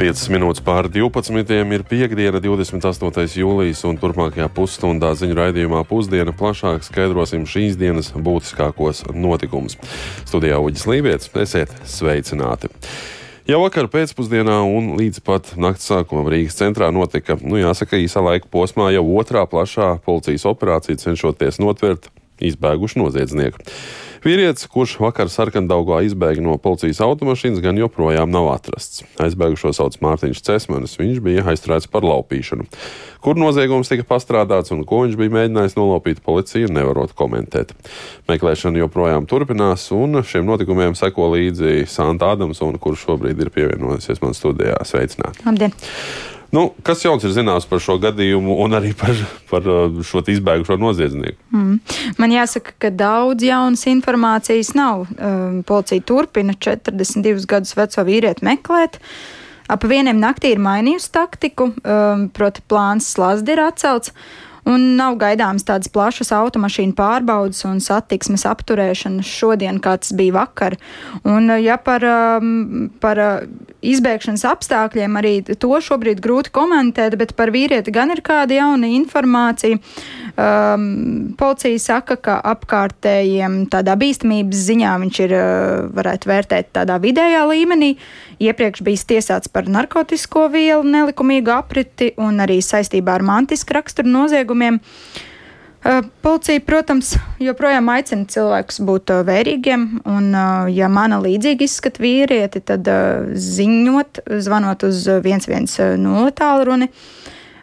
5 minūtes pār 12. ir piekdiena, 28. jūlijas, un turpmākajā pusstundā ziņu raidījumā pusdiena plašāk skaidrosim šīs dienas būtiskākos notikumus. Studijā Uģis Lībijams, esiet sveicināti! Jau vakar pēcpusdienā un līdz pat nakts sākumam Rīgas centrā notika, nu jāsaka, īsā laika posmā jau otrā plašā policijas operācija cenšoties notvert izbēgušu noziedznieku. Vīrietis, kurš vakar sarkandaugā izbēga no policijas automašīnas, gan joprojām nav atrasts. Aizbēgušo sauc Mārtiņš Cesmanis, viņš bija aizturēts par laupīšanu. Kur noziegums tika pastrādāts un ko viņš bija mēģinājis nolaupīt, policija nevarot komentēt. Meklēšana joprojām turpinās, un šiem notikumiem seko līdzi Santa Adamsona, kurš šobrīd ir pievienojusies man studijā. Sveicināti! Labdien! Nu, kas jauns ir zināms par šo gadījumu un arī par, par uh, šo izbēgušo noziedznieku? Mm. Man jāsaka, ka daudz jaunas informācijas nav. Um, policija turpina 42 gadus veco vīrieti meklēt. Ap vieniem naktī ir mainījusi taktiku, um, proti, plāns slazdi ir atcelts un nav gaidāmas tādas plašas automašīnu pārbaudas un satiksmes apturēšanas šodien, kā tas bija vakar. Un, ja par, um, par uh, izbēgšanas apstākļiem arī to šobrīd grūti komentēt, bet par vīrieti gan ir kāda jauna informācija. Um, policija saka, ka apkārtējiem tādā bīstamības ziņā viņš ir, uh, varētu vērtēt tādā vidējā līmenī. Iepriekš bijis tiesāts par narkotisko vielu nelikumīgu apriti un arī saistībā ar mantisku raksturu noziegumiem. Policija, protams, joprojām aicina cilvēkus būt vērīgiem, un, ja mana līdzīga izskata vīrieti, tad ziņot, zvanot uz 110 tālruni.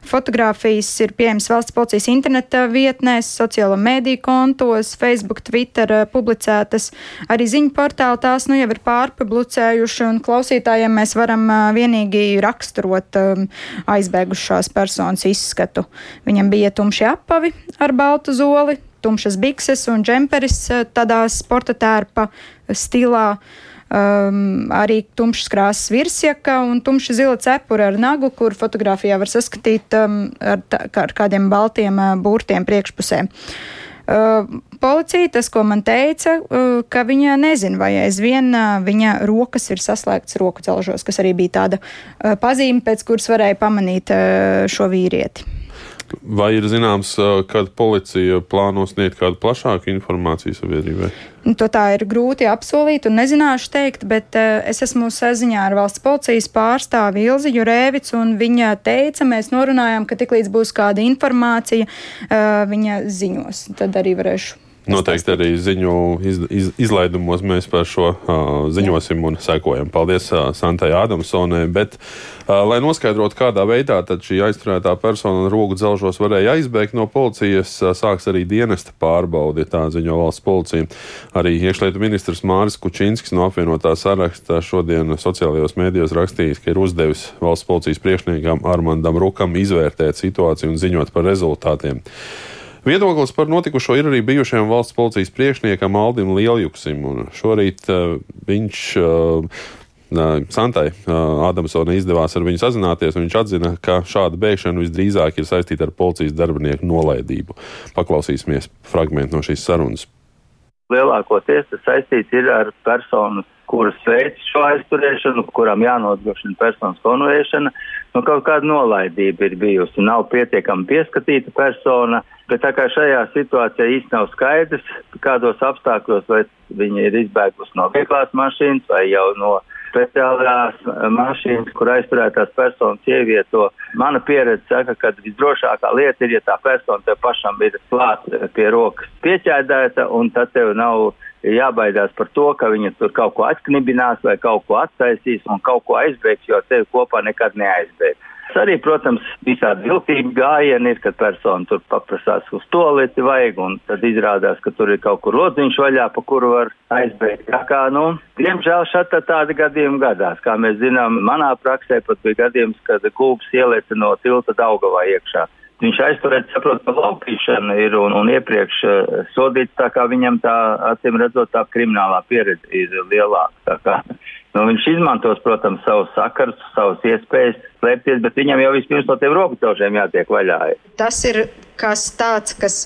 Fotogrāfijas ir pieejamas valsts policijas interneta vietnēs, sociālo mediju kontos, Facebook, Twitter eh, publicētas. Arī ziņu portāli tās nu jau ir pārpublicējuši, un klausītājiem mēs varam eh, vienīgi raksturot um, aizbēgušās personas izskatu. Viņam bija tumši apavi ar baltu zoli, tumšas bikses un džemperis eh, tādā sporta tērpa stilā um, arī tumšas krāsas virsjaka un tumša zila cepura ar nagu, kur fotografijā var saskatīt um, ar, ar kādiem baltiem uh, burtiem priekšpusē. Uh, policija tas, ko man teica, uh, ka viņa nezina, vai aizvien uh, viņa rokas ir saslēgts roku celžos, kas arī bija tāda uh, pazīme, pēc kuras varēja pamanīt uh, šo vīrieti. Vai ir zināms, kad policija plāno sniegt kādu plašāku informāciju sabiedrībai? Nu, to tā ir grūti apsolīt un nezināšu teikt, bet es esmu saziņā ar valsts policijas pārstāvi Ilzi Jurēvicu, un viņa teica, mēs norunājām, ka tiklīdz būs kāda informācija, viņa ziņos. Tad arī varēšu Noteikti arī ziņu iz, iz, izlaidumos mēs par šo uh, ziņosim un sekojam. Paldies uh, Santai Adamsonai. Bet, uh, lai noskaidrotu, kādā veidā šī aizturētā persona rogu dzelžos varēja aizbēgt no policijas, uh, sāks arī dienesta pārbaudi, tā ziņo valsts policija. Arī iekšlietu ministrs Māris Kučinskis no apvienotā saraksta šodien sociālajos mēdījos rakstījis, ka ir uzdevis valsts policijas priekšniekam Armandam Rukam izvērtēt situāciju un ziņot par rezultātiem. Viedoklis par notikušo ir arī bijušajam valsts policijas priekšniekam Aldim Lieljuksim. Šorīt uh, viņš uh, Santai Ādamsonai izdevās ar viņu sazināties, un viņš atzina, ka šāda bēgšana visdrīzāk ir saistīta ar policijas darbinieku nolaidību. Paklausīsimies fragment no šīs sarunas. Lielākoties tas saistīts ar personu, kuras veids šo aizturēšanu, kurām jānodrošina personas konvēšana. Nu, kaut kāda nolaidība ir bijusi, nav pietiekami pieskatīta persona. Bet tā kā šajā situācijā īsti nav skaidrs, kādos apstākļos vai viņi ir izbēgusi no vieglās mašīnas vai jau no speciālās mašīnas, kur aizturētās personas ievieto. Mana pieredze saka, ka visdrošākā lieta ir, ja tā persona tev pašam ir klāt pie rokas pieķēdēta, un tad tev nav jābaidās par to, ka viņa tur kaut ko atknibinās vai kaut ko attaisīs un kaut ko aizbēgs, jo tevi kopā nekad neaizbēgs. Arī, protams, visādi viltīgi gājieni ir, kad persona tur paprasās uz toleti vajag, un tad izrādās, ka tur ir kaut kur lodziņš vaļā, pa kuru var aizbēgt. Tā kā, nu, diemžēl šeit tādi gadījumi gadās. Kā mēs zinām, manā praksē pat bija gadījums, kad kūps ielēca no tilta Daugavā iekšā. Viņš aizturēts, saprot, par laupīšanu ir un, un iepriekš uh, sodīts, tā kā viņam tā, acīm redzot, tā kriminālā pieredze ir lielāka. Nu, viņš izmantos, protams, savus sakarus, savas iespējas slēpties, bet viņam jau vispirms no tiem rokas jātiek vaļā. Tas ir kas tāds, kas,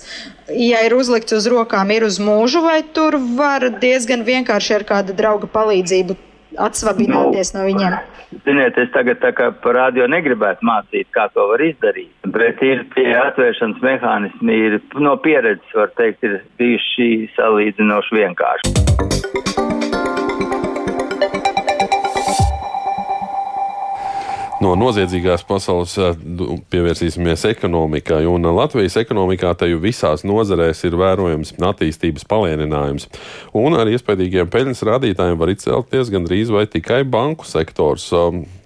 ja ir uzlikts uz rokām, ir uz mūžu, vai tur var diezgan vienkārši ar kāda drauga palīdzību atsvabināties nu, no viņiem? Ziniet, es tagad tā kā par radio negribētu mācīt, kā to var izdarīt, bet ir tie atvēršanas mehānismi, ir no pieredzes, var teikt, ir bijuši salīdzinoši vienkārši. No noziedzīgās pasaules eh, pievērsīsimies ekonomikai, un Latvijas ekonomikā te jau visās nozarēs ir vērojams attīstības palielinājums. Un ar iespējīgiem peļņas rādītājiem var izcelties gandrīz vai tikai banku sektors.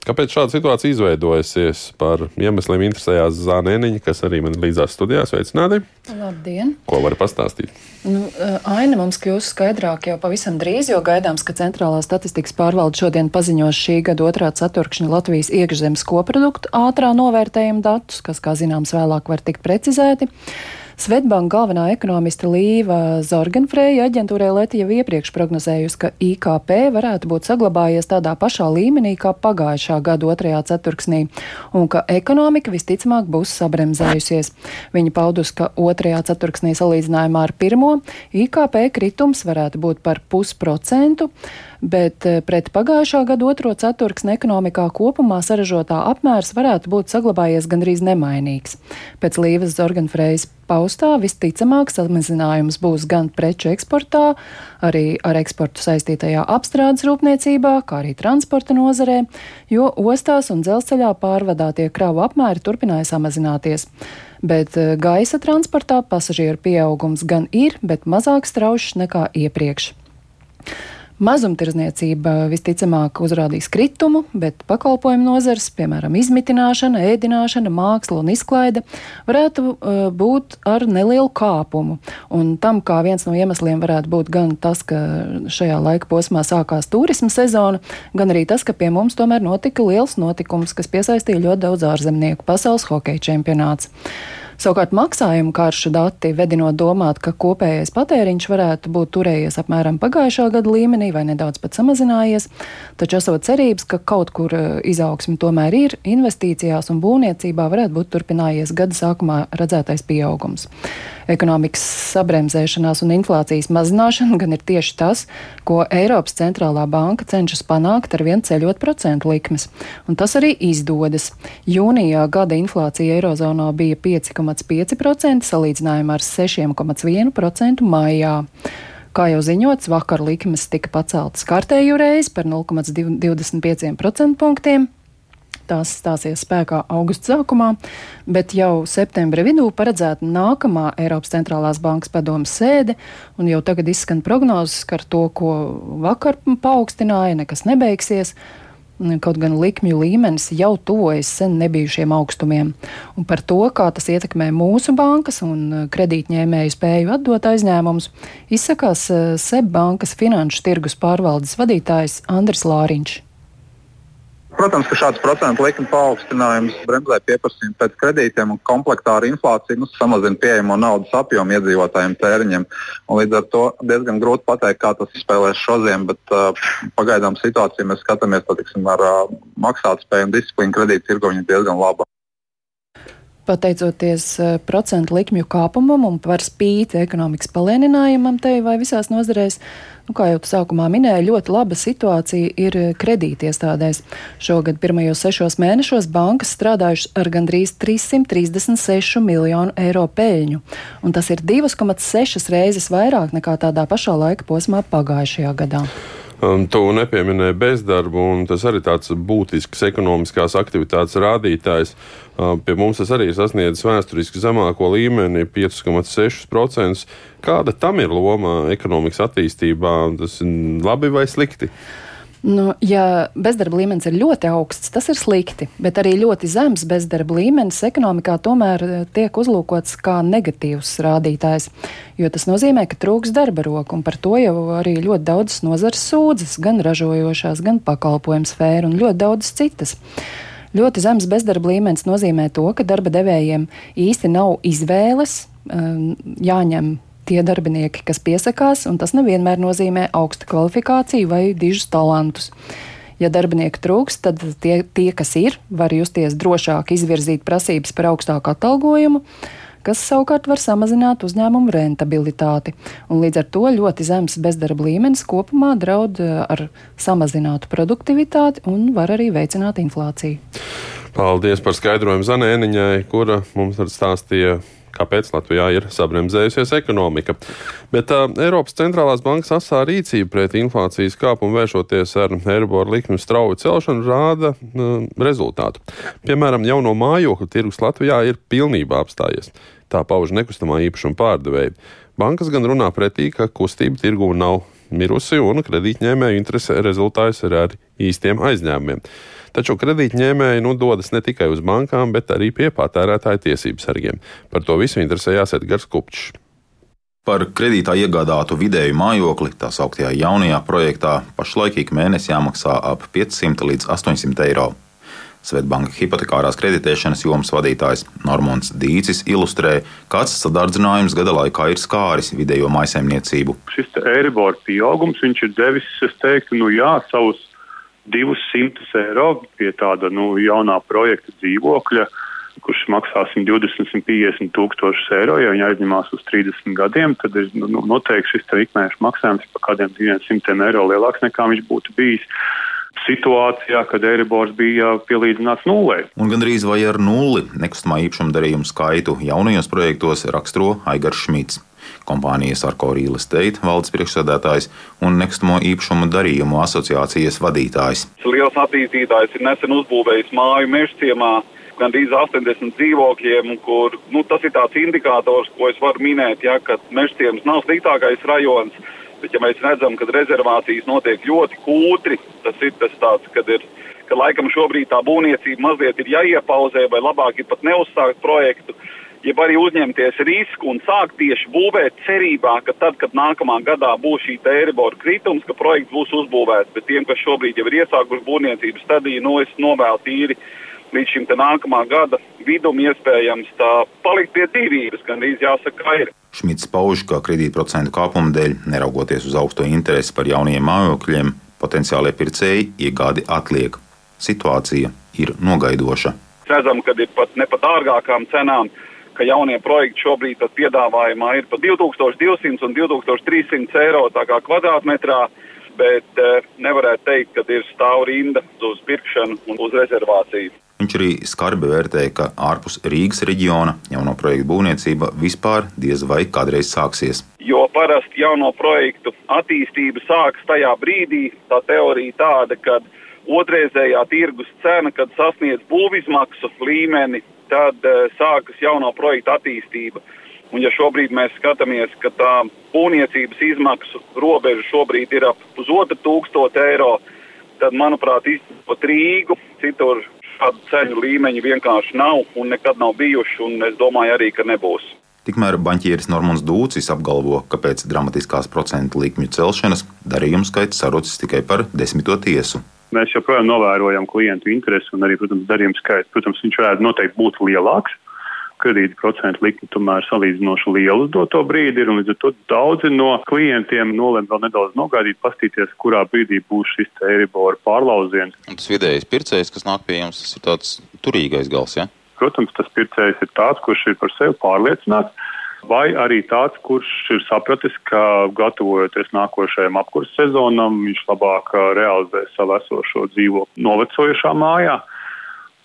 Kāpēc šāda situācija izveidojusies? Par iemesliem interesējās Zānēniņa, kas arī man līdzās studijās veicināti. Labdien! Ko var pastāstīt? Nu, aina mums kļūs skaidrāk jau pavisam drīz, jo gaidāms, ka Centrālā statistikas pārvalde šodien paziņos šī gada otrā ceturkšņa Latvijas iekšzemes koproduktu ātrā novērtējuma datus, kas, kā zināms, vēlāk var tikt precizēti. Svetbanka galvenā ekonomiste Līva Zorgenfreja aģentūrai Leti jau iepriekš prognozējusi, ka IKP varētu būt saglabājies tādā pašā līmenī kā pagājušā gada otrajā ceturksnī, un ka ekonomika visticamāk būs sabremzējusies. Viņa paudus, ka otrajā ceturksnī salīdzinājumā ar pirmo IKP kritums varētu būt par pusprocentu bet eh, pret pagājušā gada otro ceturksni ekonomikā kopumā saražotā apmērs varētu būt saglabājies gandrīz nemainīgs. Pēc Līvas Zorganfrejas paustā visticamāk samazinājums būs gan preču eksportā, arī ar eksportu saistītajā apstrādes rūpniecībā, kā arī transporta nozarē, jo ostās un dzelzceļā pārvadātie kravu apmēri turpināja samazināties bet eh, gaisa transportā pasažieru pieaugums gan ir, bet mazāk straušs nekā iepriekš. Mazumtirdzniecība visticamāk uzrādīs kritumu, bet pakalpojumu nozars, piemēram, izmitināšana, ēdināšana, māksla un izklaide, varētu uh, būt ar nelielu kāpumu. Un tam kā viens no iemesliem varētu būt gan tas, ka šajā laika posmā sākās turisma sezona, gan arī tas, ka pie mums tomēr notika liels notikums, kas piesaistīja ļoti daudz ārzemnieku pasaules hokeja čempionāts. Savukārt maksājumu karšu dati vedinot domāt, ka kopējais patēriņš varētu būt turējies apmēram pagājušā gada līmenī vai nedaudz pat samazinājies, taču esot cerības, ka kaut kur eh, izaugsme tomēr ir, investīcijās un būvniecībā varētu būt turpinājies gada sākumā redzētais pieaugums. Ekonomikas sabremzēšanās un inflācijas mazināšana gan ir tieši tas, ko Eiropas centrālā banka cenšas panākt ar vien ceļot procentu likmes. Un tas arī izdodas. Jūnijā gada inflācija Eirozonā bija 5,5% salīdzinājumā ar 6,1% maijā. Kā jau ziņots, vakar likmes tika paceltas kārtēju reizi par 0,25% punktiem. Tās stāsies spēkā augusta sākumā, bet jau septembra vidū paredzēta nākamā Eiropas centrālās bankas padomas sēde, un jau tagad izskan prognozes, ka ar to, ko vakar paaugstināja, nekas nebeigsies. Kaut gan likmju līmenis jau tuvojas sen nebijušiem augstumiem. Un par to, kā tas ietekmē mūsu bankas un kredītņēmēju spēju atdot aizņēmumus, izsakās eh, SEB bankas finanšu tirgus pārvaldes vadītājs Andris Lāriņš. Protams, ka šāds procentu likuma paaugstinājums bremzē pieprasījumu pēc kredītiem un komplektā ar inflāciju nu, samazina pieejamo naudas apjomu iedzīvotājiem tēriņiem. Un līdz ar to diezgan grūti pateikt, kā tas spēlēs šodien, bet uh, pagaidām situācija mēs skatāmies tiksim, ar uh, maksātspēju un disciplīnu kredītu tirgu diezgan laba. Pateicoties uh, procentu likmju kāpumam un par spīti ekonomikas palēninājumam te vai visās nozarēs, Nu, kā jau sākumā minēju, ļoti laba situācija ir eh, kredītiestādēs. Šogad pirmajos sešos mēnešos bankas strādājušas ar gandrīz 336 miljonu eiro peļņu, un tas ir 2,6 reizes vairāk nekā tādā pašā laika posmā pagājušajā gadā. Um, tu nepieminēji bezdarbu, un tas arī tāds būtisks ekonomiskās aktivitātes rādītājs. Uh, pie mums tas arī ir sasniedzis vēsturiski zemāko līmeni - 5,6%. Kāda tam ir loma ekonomikas attīstībā? Tas ir labi vai slikti? Nu, ja bezdarba līmenis ir ļoti augsts, tas ir slikti, bet arī ļoti zems bezdarba līmenis ekonomikā tomēr eh, tiek uzlūkots kā negatīvs rādītājs, jo tas nozīmē, ka trūks darba roku, un par to jau arī ļoti daudzas nozares sūdzas, gan ražojošās, gan pakalpojumu sfēra un ļoti daudzas citas. Ļoti zems bezdarba līmenis nozīmē to, ka darba devējiem īsti nav izvēles, ehm, jāņem tie darbinieki, kas piesakās, un tas nevienmēr nozīmē augstu kvalifikāciju vai dižus talantus. Ja darbinieku trūks, tad tie, tie, kas ir, var justies drošāk izvirzīt prasības par augstāku atalgojumu, kas savukārt var samazināt uzņēmumu rentabilitāti. Un līdz ar to ļoti zems bezdarba līmenis kopumā draud eh, ar samazinātu produktivitāti un var arī veicināt inflāciju. Paldies par skaidrojumu Zanēniņai, kura mums stāstīja kāpēc Latvijā ir sabremzējusies ekonomika. Bet uh, Eiropas centrālās bankas asā rīcība pret inflācijas kāpumu vēršoties ar Eiriboru likmi strauju celšanu rāda uh, rezultātu. Piemēram, jauno mājokļu tirgus Latvijā ir pilnībā apstājies. Tā pauž nekustamā īpašuma pārdevēja. Bankas gan runā pretī, ka kustība tirgū nav mirusi un kredītņēmēju interese rezultājas ir ar īstiem aizņēmumiem. Taču kredītņēmēji nu dodas ne tikai uz bankām, bet arī pie patērētāju tiesību sargiem. Par to visu interesējās Edgars Kupčs. Par kredītā iegādātu vidēju mājokli, tā sauktajā jaunajā projektā, pašlaik ik mēnesi jāmaksā ap 500 līdz 800 eiro. Svetbanka hipotekārās kreditēšanas jomas vadītājs Normons Dīcis ilustrē, kāds sadardzinājums gada laikā ir skāris vidējo maisaimniecību. Šis Eiribor pieaugums ir devis, es teiktu, nu jā, savus 200 eiro pie tāda nu, jaunā projekta dzīvokļa, kurš maksā 120, 150 tūkstošus eiro. Ja viņi aizņemās uz 30 gadiem, tad ir nu, noteikti šis ikmēneša maksājums par kādiem 200 eiro lielāks nekā viņš būtu bijis situācijā, kad Eiribors bija pielīdzināts nulē. Un gandrīz vai ar nulli nekustamā īpašuma darījumu skaitu jaunajos projektos raksturo Aigars Šmits. Kompānijas Arko Real Estate valdes priekšsēdētājs un nekustamo īpašumu darījumu asociācijas vadītājs. Liels attīstītājs ir nesen uzbūvējis māju mežciemā gandrīz 80 dzīvokļiem, kur nu, tas ir tāds indikators, ko es varu minēt, ja, ka mežciems nav sliktākais rajons Bet, ja mēs redzam, ka rezervācijas notiek ļoti kūtri, tas ir tas tāds, kad ir. Ka laikam šobrīd tā būvniecība mazliet ir jāiepauzē, vai labāk ir pat neuzsākt projektu, jeb arī uzņemties risku un sākt tieši būvēt cerībā, ka tad, kad nākamā gadā būs šī eiribora kritums, ka projekts būs uzbūvēts. Bet tiem, kas šobrīd jau ir iesākuši būvniecības stadiju, no es novēlu tīri līdz šim nākamā gada vidum iespējams tā palikt pie dzīvības, gan arī jāsaka, ir. Šmits pauž, ka kredītprocentu kāpuma dēļ, neraugoties uz augsto interesi par jaunajiem mājokļiem, potenciālie pircēji iegādi atliek. Situācija ir nogaidoša. Redzam, ka ir pat ne pa dārgākām cenām, ka jaunie projekti šobrīd piedāvājumā ir pa 2200 un 2300 eiro kvadrātmetrā bet eh, nevarētu teikt, ka ir stāv rinda uz pirkšanu un uz rezervāciju. Viņš arī skarbi vērtēja, ka ārpus Rīgas reģiona jauno projektu būvniecība vispār diez vai kādreiz sāksies. Jo parasti jauno projektu attīstība sākas tajā brīdī, tā teorija tāda, ka otrreizējā tirgus cena, kad sasniedz būvizmaksu līmeni, tad uh, sākas jauno projektu attīstība. Un ja šobrīd mēs skatāmies, ka tā būvniecības izmaksu robeža šobrīd ir ap pusotru tūkstošu eiro, tad, manuprāt, izņemot Rīgu, citur Tādu ceļu līmeņu vienkārši nav un nekad nav bijuši, un es domāju arī, ka nebūs. Tikmēr banķieris Normons Dūcis apgalvo, ka pēc dramatiskās procentu likmju celšanas darījumu skaits sarucis tikai par desmito tiesu. Mēs joprojām novērojam klientu interesi un arī, protams, darījumu skaitu. Protams, viņš varētu noteikti būt lielāks, kredīta procentu likme tomēr salīdzinoši liela uz doto brīdi ir, un līdz ar to daudzi no klientiem nolem vēl nedaudz nogaidīt, pastīties, kurā brīdī būs šis Eiribora pārlauziens. Un tas vidējais pircējs, kas nāk pie jums, tas ir tāds turīgais gals, ja? Protams, tas pircējs ir tāds, kurš ir par sevi pārliecināts. Vai arī tāds, kurš ir sapratis, ka gatavojoties nākošajam apkursu sezonam, viņš labāk realizē savu esošo dzīvokli novecojušā mājā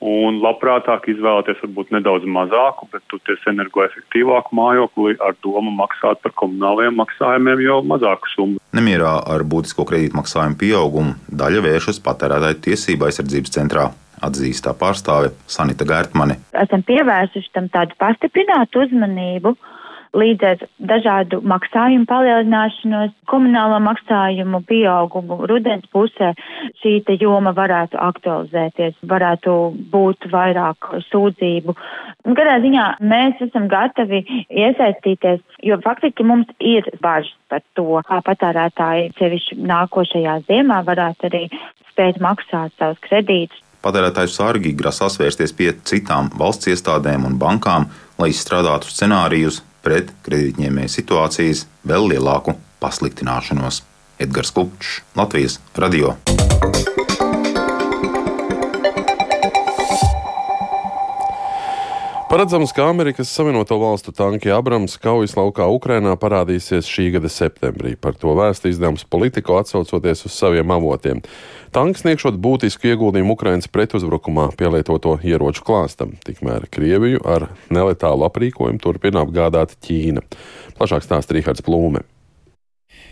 un labprātāk izvēlēties varbūt nedaudz mazāku, bet toties energoefektīvāku mājokli ar domu maksāt par komunālajiem maksājumiem jau mazāku summu. Nemierā ar būtisko kredītmaksājumu pieaugumu daļa vēršas patērētāju tiesību aizsardzības centrā. Atzīst tā pārstāve Sanita Gērtmane. Esam pievērsuši tam tādu pastiprinātu uzmanību, līdz ar dažādu maksājumu palielināšanos, komunālo maksājumu pieaugumu rudens pusē šī joma varētu aktualizēties, varētu būt vairāk sūdzību. Gadā ziņā mēs esam gatavi iesaistīties, jo faktiski mums ir bažas par to, kā patērētāji sevišķi nākošajā ziemā varētu arī spēt maksāt savus kredītus. Patērētāju sargi grasās vērsties pie citām valsts iestādēm un bankām, lai izstrādātu scenārijus pret kredītņēmēju situācijas vēl lielāku pasliktināšanos. Edgars Kupčs, Latvijas Radio. Paredzams, ka Amerikas Savienoto Valstu tanki Abrams kaujas laukā Ukrainā parādīsies šī gada septembrī. Par to vēsta izdevums Politico atsaucoties uz saviem avotiem. Tanks sniegšot būtisku ieguldījumu Ukrainas pretuzbrukumā pielietoto ieroču klāstam, tikmēr Krieviju ar neletālu aprīkojumu turpina apgādāt Ķīna. Plašāk stāsta Rihards Plūme.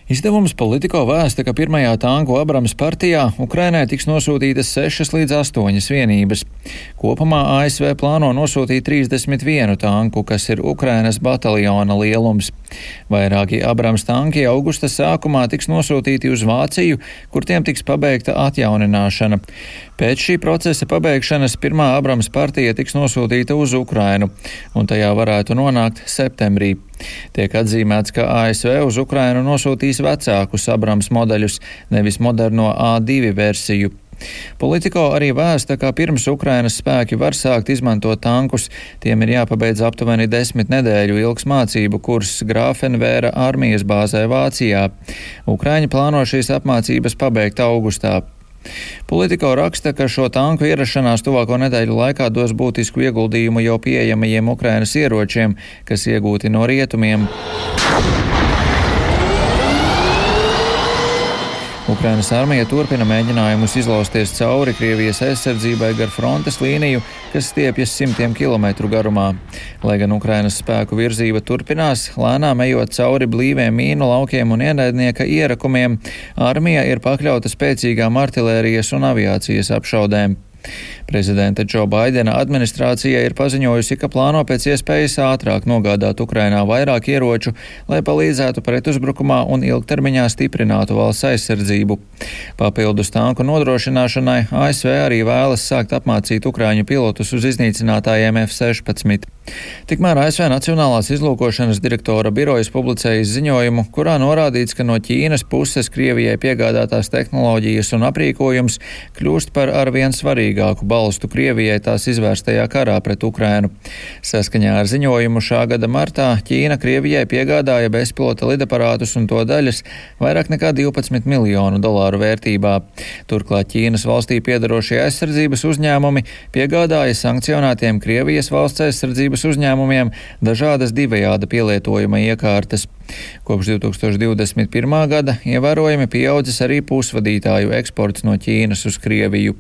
Izdevums Politico vēsta, ka pirmajā tanku Abrams partijā Ukrainai tiks nosūtītas 6 līdz 8 vienības. Kopumā ASV plāno nosūtīt 31 tanku, kas ir Ukrainas bataljona lielums. Vairāki Abrams tanki augusta sākumā tiks nosūtīti uz Vāciju, kur tiem tiks pabeigta atjaunināšana. Pēc šī procesa pabeigšanas pirmā Abrams partija tiks nosūtīta uz Ukrainu, un tajā varētu nonākt septembrī. Tiek atzīmēts, ka ASV uz Ukrainu nosūtīs vecākus Abrams modeļus, nevis moderno A2 versiju. Politiko arī vēsta, ka pirms Ukrainas spēki var sākt izmantot tankus, tiem ir jāpabeidz aptuveni desmit nedēļu ilgs mācību kurs Grāfenvēra armijas bāzē Vācijā. Ukraiņi plāno šīs apmācības pabeigt augustā. Politiko raksta, ka šo tanku ierašanās tuvāko nedēļu laikā dos būtisku ieguldījumu jau pieejamajiem Ukrainas ieročiem, kas iegūti no rietumiem. Ukrainas armija turpina mēģinājumus izlausties cauri Krievijas aizsardzībai gar frontes līniju, kas stiepjas simtiem kilometru garumā. Lai gan Ukrainas spēku virzība turpinās, lēnām ejot cauri blīviem mīnu laukiem un ienaidnieka ierakumiem, armija ir pakļauta spēcīgām artilērijas un aviācijas apšaudēm. Prezidenta Džo Baidena administrācija ir paziņojusi, ka plāno pēc iespējas ātrāk nogādāt Ukrainā vairāk ieroču, lai palīdzētu pretuzbrukumā un ilgtermiņā stiprinātu valsts aizsardzību. Papildus tanku nodrošināšanai ASV arī vēlas sākt apmācīt Ukrāņu pilotus uz iznīcinātājiem F-16. Tikmēr ASV Nacionālās izlūkošanas direktora birojas publicējis ziņojumu, kurā norādīts, ka no Ķīnas puses Krievijai piegādātās tehnoloģijas un aprīkojums kļūst par arvien svarīgāku balstu balstu Krievijai tās izvērstajā karā pret Ukrainu. Saskaņā ar ziņojumu šā gada martā Ķīna Krievijai piegādāja bezpilota lidaparātus un to daļas vairāk nekā 12 miljonu dolāru vērtībā. Turklāt Ķīnas valstī piedarošie aizsardzības uzņēmumi piegādāja sankcionētiem Krievijas valsts aizsardzības uzņēmumiem dažādas divējāda pielietojuma iekārtas. Kopš 2021. gada ievērojami pieaudzis arī pusvadītāju eksports no Ķīnas uz Krieviju.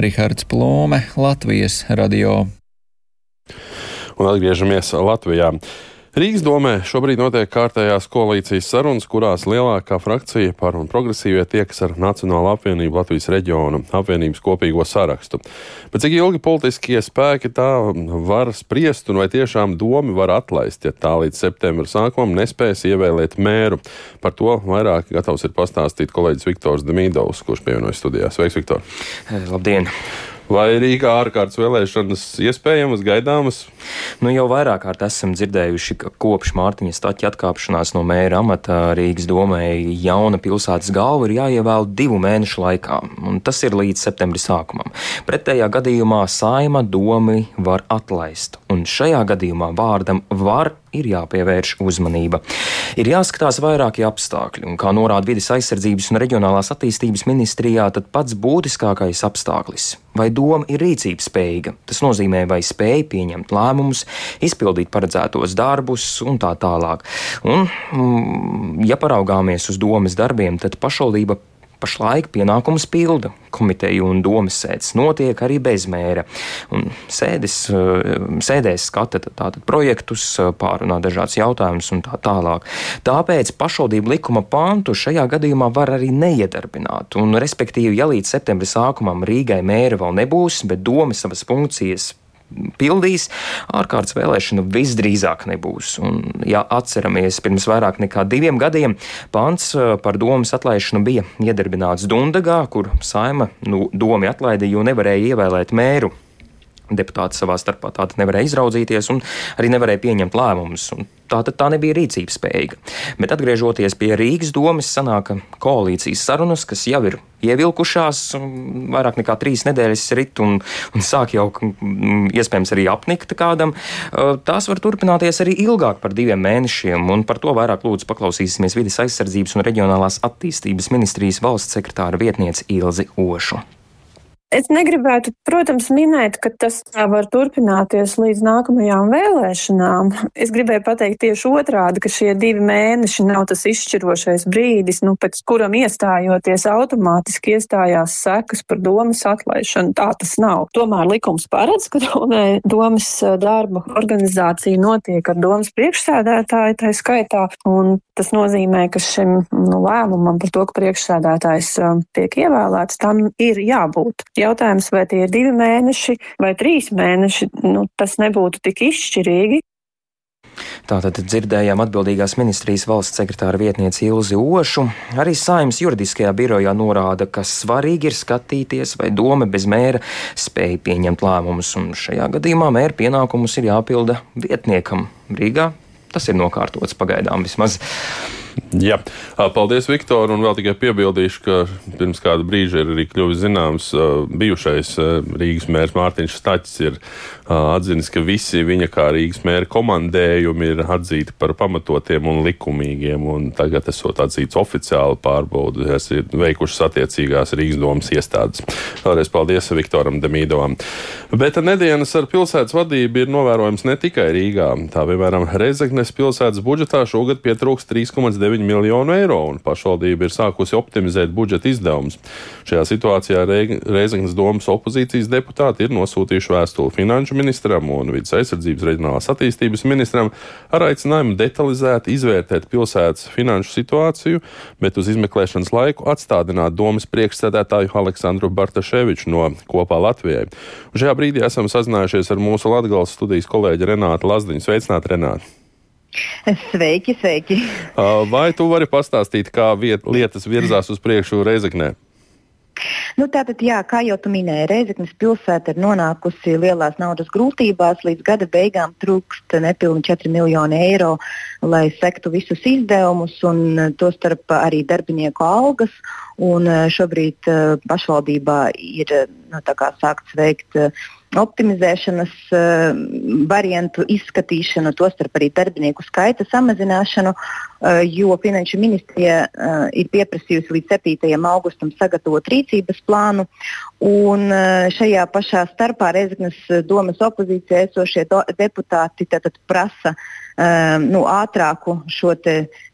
Rihards Plūme, Latvijas radio. Un atgriežamies Latvijā. Rīgas domē šobrīd notiek kārtējās koalīcijas sarunas, kurās lielākā frakcija par un progresīvie tiekas ar Nacionālo apvienību Latvijas reģionu apvienības kopīgo sarakstu. Bet cik ilgi politiskie spēki tā var spriest un vai tiešām domi var atlaist, ja tā līdz septembra sākumam nespēs ievēlēt mēru? Par to vairāk gatavs ir pastāstīt kolēģis Viktors Demīdovs, kurš pievienojas studijā. Sveiks, Viktor! Labdien! Vai Rīgā ārkārtas vēlēšanas iespējamas, gaidāmas? Nu, jau vairāk kārt esam dzirdējuši, ka kopš Mārtiņa Staķa atkāpšanās no mēra amata Rīgas domēji jauna pilsētas galva ir jāievēl divu mēnešu laikā, un tas ir līdz septembra sākumam. Pretējā gadījumā saima domi var atlaist, un šajā gadījumā vārdam var ir jāpievērš uzmanība. Ir jāskatās vairāki apstākļi, un kā norāda vidas aizsardzības un reģionālās attīstības ministrijā, tad pats būtiskākais apstākļis vai doma ir rīcības spējīga. Tas nozīmē, vai spēja pieņemt lēmumus, izpildīt paredzētos darbus un tā tālāk. Un, mm, ja paraugāmies uz domas darbiem, tad pašvaldība pašlaik pienākumus pilda. Komiteju un domas sēdes notiek arī bez mēra. Un sēdes, eh, sēdēs skata tātad projektus, eh, pārunā dažādas jautājumus un tā tālāk. Tāpēc pašvaldību likuma pantu šajā gadījumā var arī neiedarbināt. Un, respektīvi, ja līdz septembra sākumam Rīgai mēra vēl nebūs, bet doma savas funkcijas pildīs, ārkārtas vēlēšanu visdrīzāk nebūs. Un, ja atceramies, pirms vairāk nekā diviem gadiem pants eh, par domas atlaišanu bija iedarbināts Dundagā, kur saima nu, domi atlaidīja, jo nevarēja ievēlēt mēru deputāti savā starpā tātad nevarēja izraudzīties un arī nevarēja pieņemt lēmumus. Tātad tā nebija rīcības spējīga. Bet atgriežoties pie Rīgas domas, sanāka koalīcijas sarunas, kas jau ir ievilkušās vairāk nekā trīs nedēļas rit un, un sāk jau iespējams arī apnikt kādam. Tās var turpināties arī ilgāk par diviem mēnešiem, un par to vairāk lūdzu paklausīsimies vidas aizsardzības un reģionālās attīstības ministrijas valsts sekretāra vietniece Ilzi Ošu. Es negribētu, protams, minēt, ka tas var turpināties līdz nākamajām vēlēšanām. Es gribēju pateikt tieši otrādi, ka šie divi mēneši nav tas izšķirošais brīdis, nu, pēc kuram iestājoties automātiski iestājās sekas par domas atlaišanu. Tā tas nav. Tomēr likums paredz, ka domas darba organizācija notiek ar domas priekšsēdētāju tā skaitā, un tas nozīmē, ka šim nu, lēmumam par to, ka priekšsēdētājs tiek ievēlēts, tam ir jābūt. Jautājums, vai tie ir divi mēneši vai trīs mēneši, nu, tas nebūtu tik izšķirīgi. Tātad dzirdējām atbildīgās ministrijas valsts sekretāra vietnieci Ilzi Ošu. Arī saimnes juridiskajā birojā norāda, ka svarīgi ir skatīties, vai doma bez mēra spēja pieņemt lēmumus, un šajā gadījumā mēra pienākumus ir jāpilda vietniekam Rīgā. Tas ir nokārtots pagaidām vismaz. Jā, paldies, Viktor. Un vēl tikai piebildīšu, ka pirms kāda brīža ir arī kļuvis zināms, bijušais Rīgas mērs Mārtiņš Staķis ir atzinis, ka visi viņa kā Rīgas mēra komandējumi ir atzīti par pamatotiem un likumīgiem. Un tagad esot atzīts oficiāli pārbaudi, kas ir veikušas attiecīgās Rīgas domas iestādes. Vēlreiz paldies Viktoram Demīdovam. Bet nedēļas ar pilsētas vadību ir novērojams ne tikai Rīgā. Tā piemēram, Reizeknes pilsētas budžetā šogad pietrūks 3,9 9 miljonu eiro, un pašvaldība ir sākusi optimizēt budžeta izdevumus. Šajā situācijā Reizeknas domas opozīcijas deputāti ir nosūtījuši vēstuli finanšu ministram un vidas aizsardzības reģionālās attīstības ministram ar aicinājumu detalizēti izvērtēt pilsētas finanšu situāciju, bet uz izmeklēšanas laiku atstādināt domas priekšsēdētāju Aleksandru Bartaševiču no kopā Latvijai. Un šajā brīdī esam sazinājušies ar mūsu Latgales studijas kolēģi Renātu Lazdiņu. Sveicināti, Renāti! Sveiki, sveiki! Vai tu vari pastāstīt, kā viet, lietas virzās uz priekšu Reizeknē? Nu, tātad, jā, kā jau tu minēji, Reizeknas pilsēta ir nonākusi lielās naudas grūtībās. Līdz gada beigām trūkst nepilni 4 miljoni eiro, lai sektu visus izdevumus, un tostarp arī darbinieku algas. Un šobrīd pašvaldībā ir nu, sākts veikt uh, optimizēšanas uh, variantu izskatīšanu, tostarp arī darbinieku skaita samazināšanu, uh, jo Finanšu ministrija uh, ir pieprasījusi līdz 7. augustam sagatavot rīcības plānu. Un šajā pašā starpā Reizeknas domas opozīcijā esošie deputāti prasa nu, ātrāku šo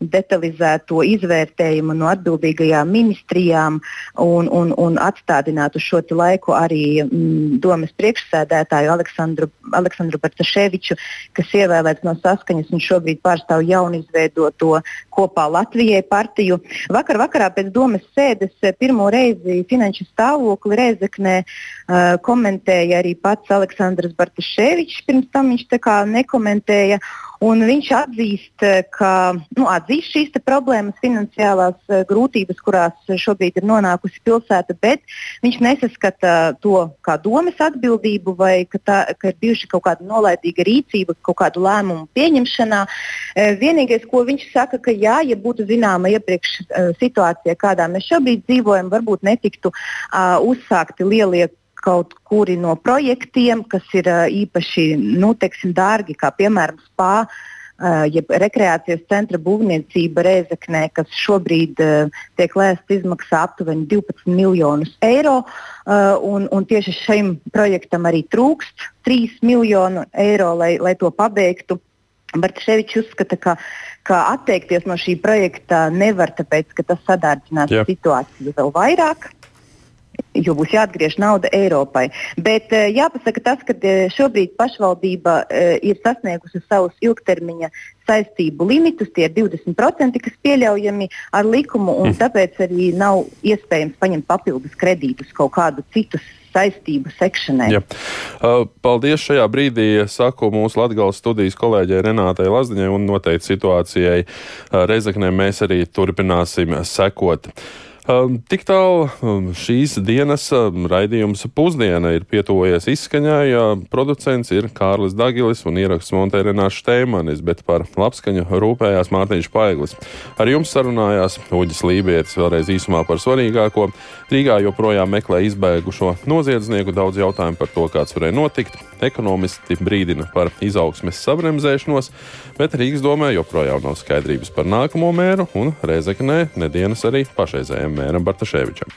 detalizēto izvērtējumu no atbildīgajām ministrijām un, un, un atstādināt uz šo laiku arī mm, domas priekšsēdētāju Aleksandru, Aleksandru Bartaševiču, kas ievēlēts no saskaņas un šobrīd pārstāv jaunu izveidoto kopā Latvijai partiju. Vakar vakarā pēc domas sēdes pirmo reizi finanšu stāvokli Reizeknē uh, komentēja arī pats Aleksandrs Bartaševičs, pirms tam viņš nekomentēja. Un viņš atzīst, eh, ka nu, atzīst šīs problēmas, finansiālās uh, grūtības, kurās šobrīd ir nonākusi pilsēta, bet viņš nesaskata to kā domas atbildību vai ka, tā, ka ir bijuši kaut kāda nolaidīga rīcība kaut kādu lēmumu pieņemšanā. Uh, vienīgais, ko viņš saka, ka jā, ja būtu zināma iepriekš uh, situācija, kādā mēs šobrīd dzīvojam, varbūt netiktu uzsākti lielie kaut kuri no projektiem, kas ir īpaši nu, teksim, dārgi, kā piemēram spā. Uh, jeb rekreācijas centra būvniecība Rēzeknē, kas šobrīd uh, tiek lēsta izmaksā aptuveni 12 miljonus eiro. Uh, un, un tieši šim projektam arī trūkst 3 miljonu eiro, lai, lai to pabeigtu. Bartaševičs uzskata, ka, ka atteikties no šī projekta nevar, tāpēc ka tas sadārdzinās situāciju vēl vairāk jo būs jāatgriež nauda Eiropai. Bet eh, jāpasaka tas, ka eh, šobrīd pašvaldība eh, ir sasniegusi savus ilgtermiņa saistību limitus, tie ir 20%, kas pieļaujami ar likumu, un mm. tāpēc arī nav iespējams paņemt papildus kredītus kaut kādu citu saistību sekšanai. Ja. Paldies šajā brīdī, saku mūsu Latvijas studijas kolēģei Renātai Lazdiņai, un noteikti situācijai Reizeknē mēs arī turpināsim sekot. Um, tik tālu um, šīs dienas um, raidījums pusdiena ir pietuvojies izskaņai. Producents ir Kārlis Dagilis un ieraksts montē Renāša Šteimanis, bet par labskaņu rūpējās Mārtiņš Paiglis. Ar jums sarunājās Uģis Lībietis vēlreiz īsumā par svarīgāko. Rīgā joprojām meklē izbēgušo noziedznieku daudz jautājumu par to, kāds varēja notikt. Ekonomisti brīdina par izaugsmes sabremzēšanos, bet Rīgas domē joprojām nav skaidrības par nākamo mēru un Reizeknē nedienas arī pašreizējiem Mēram Bartaševičam.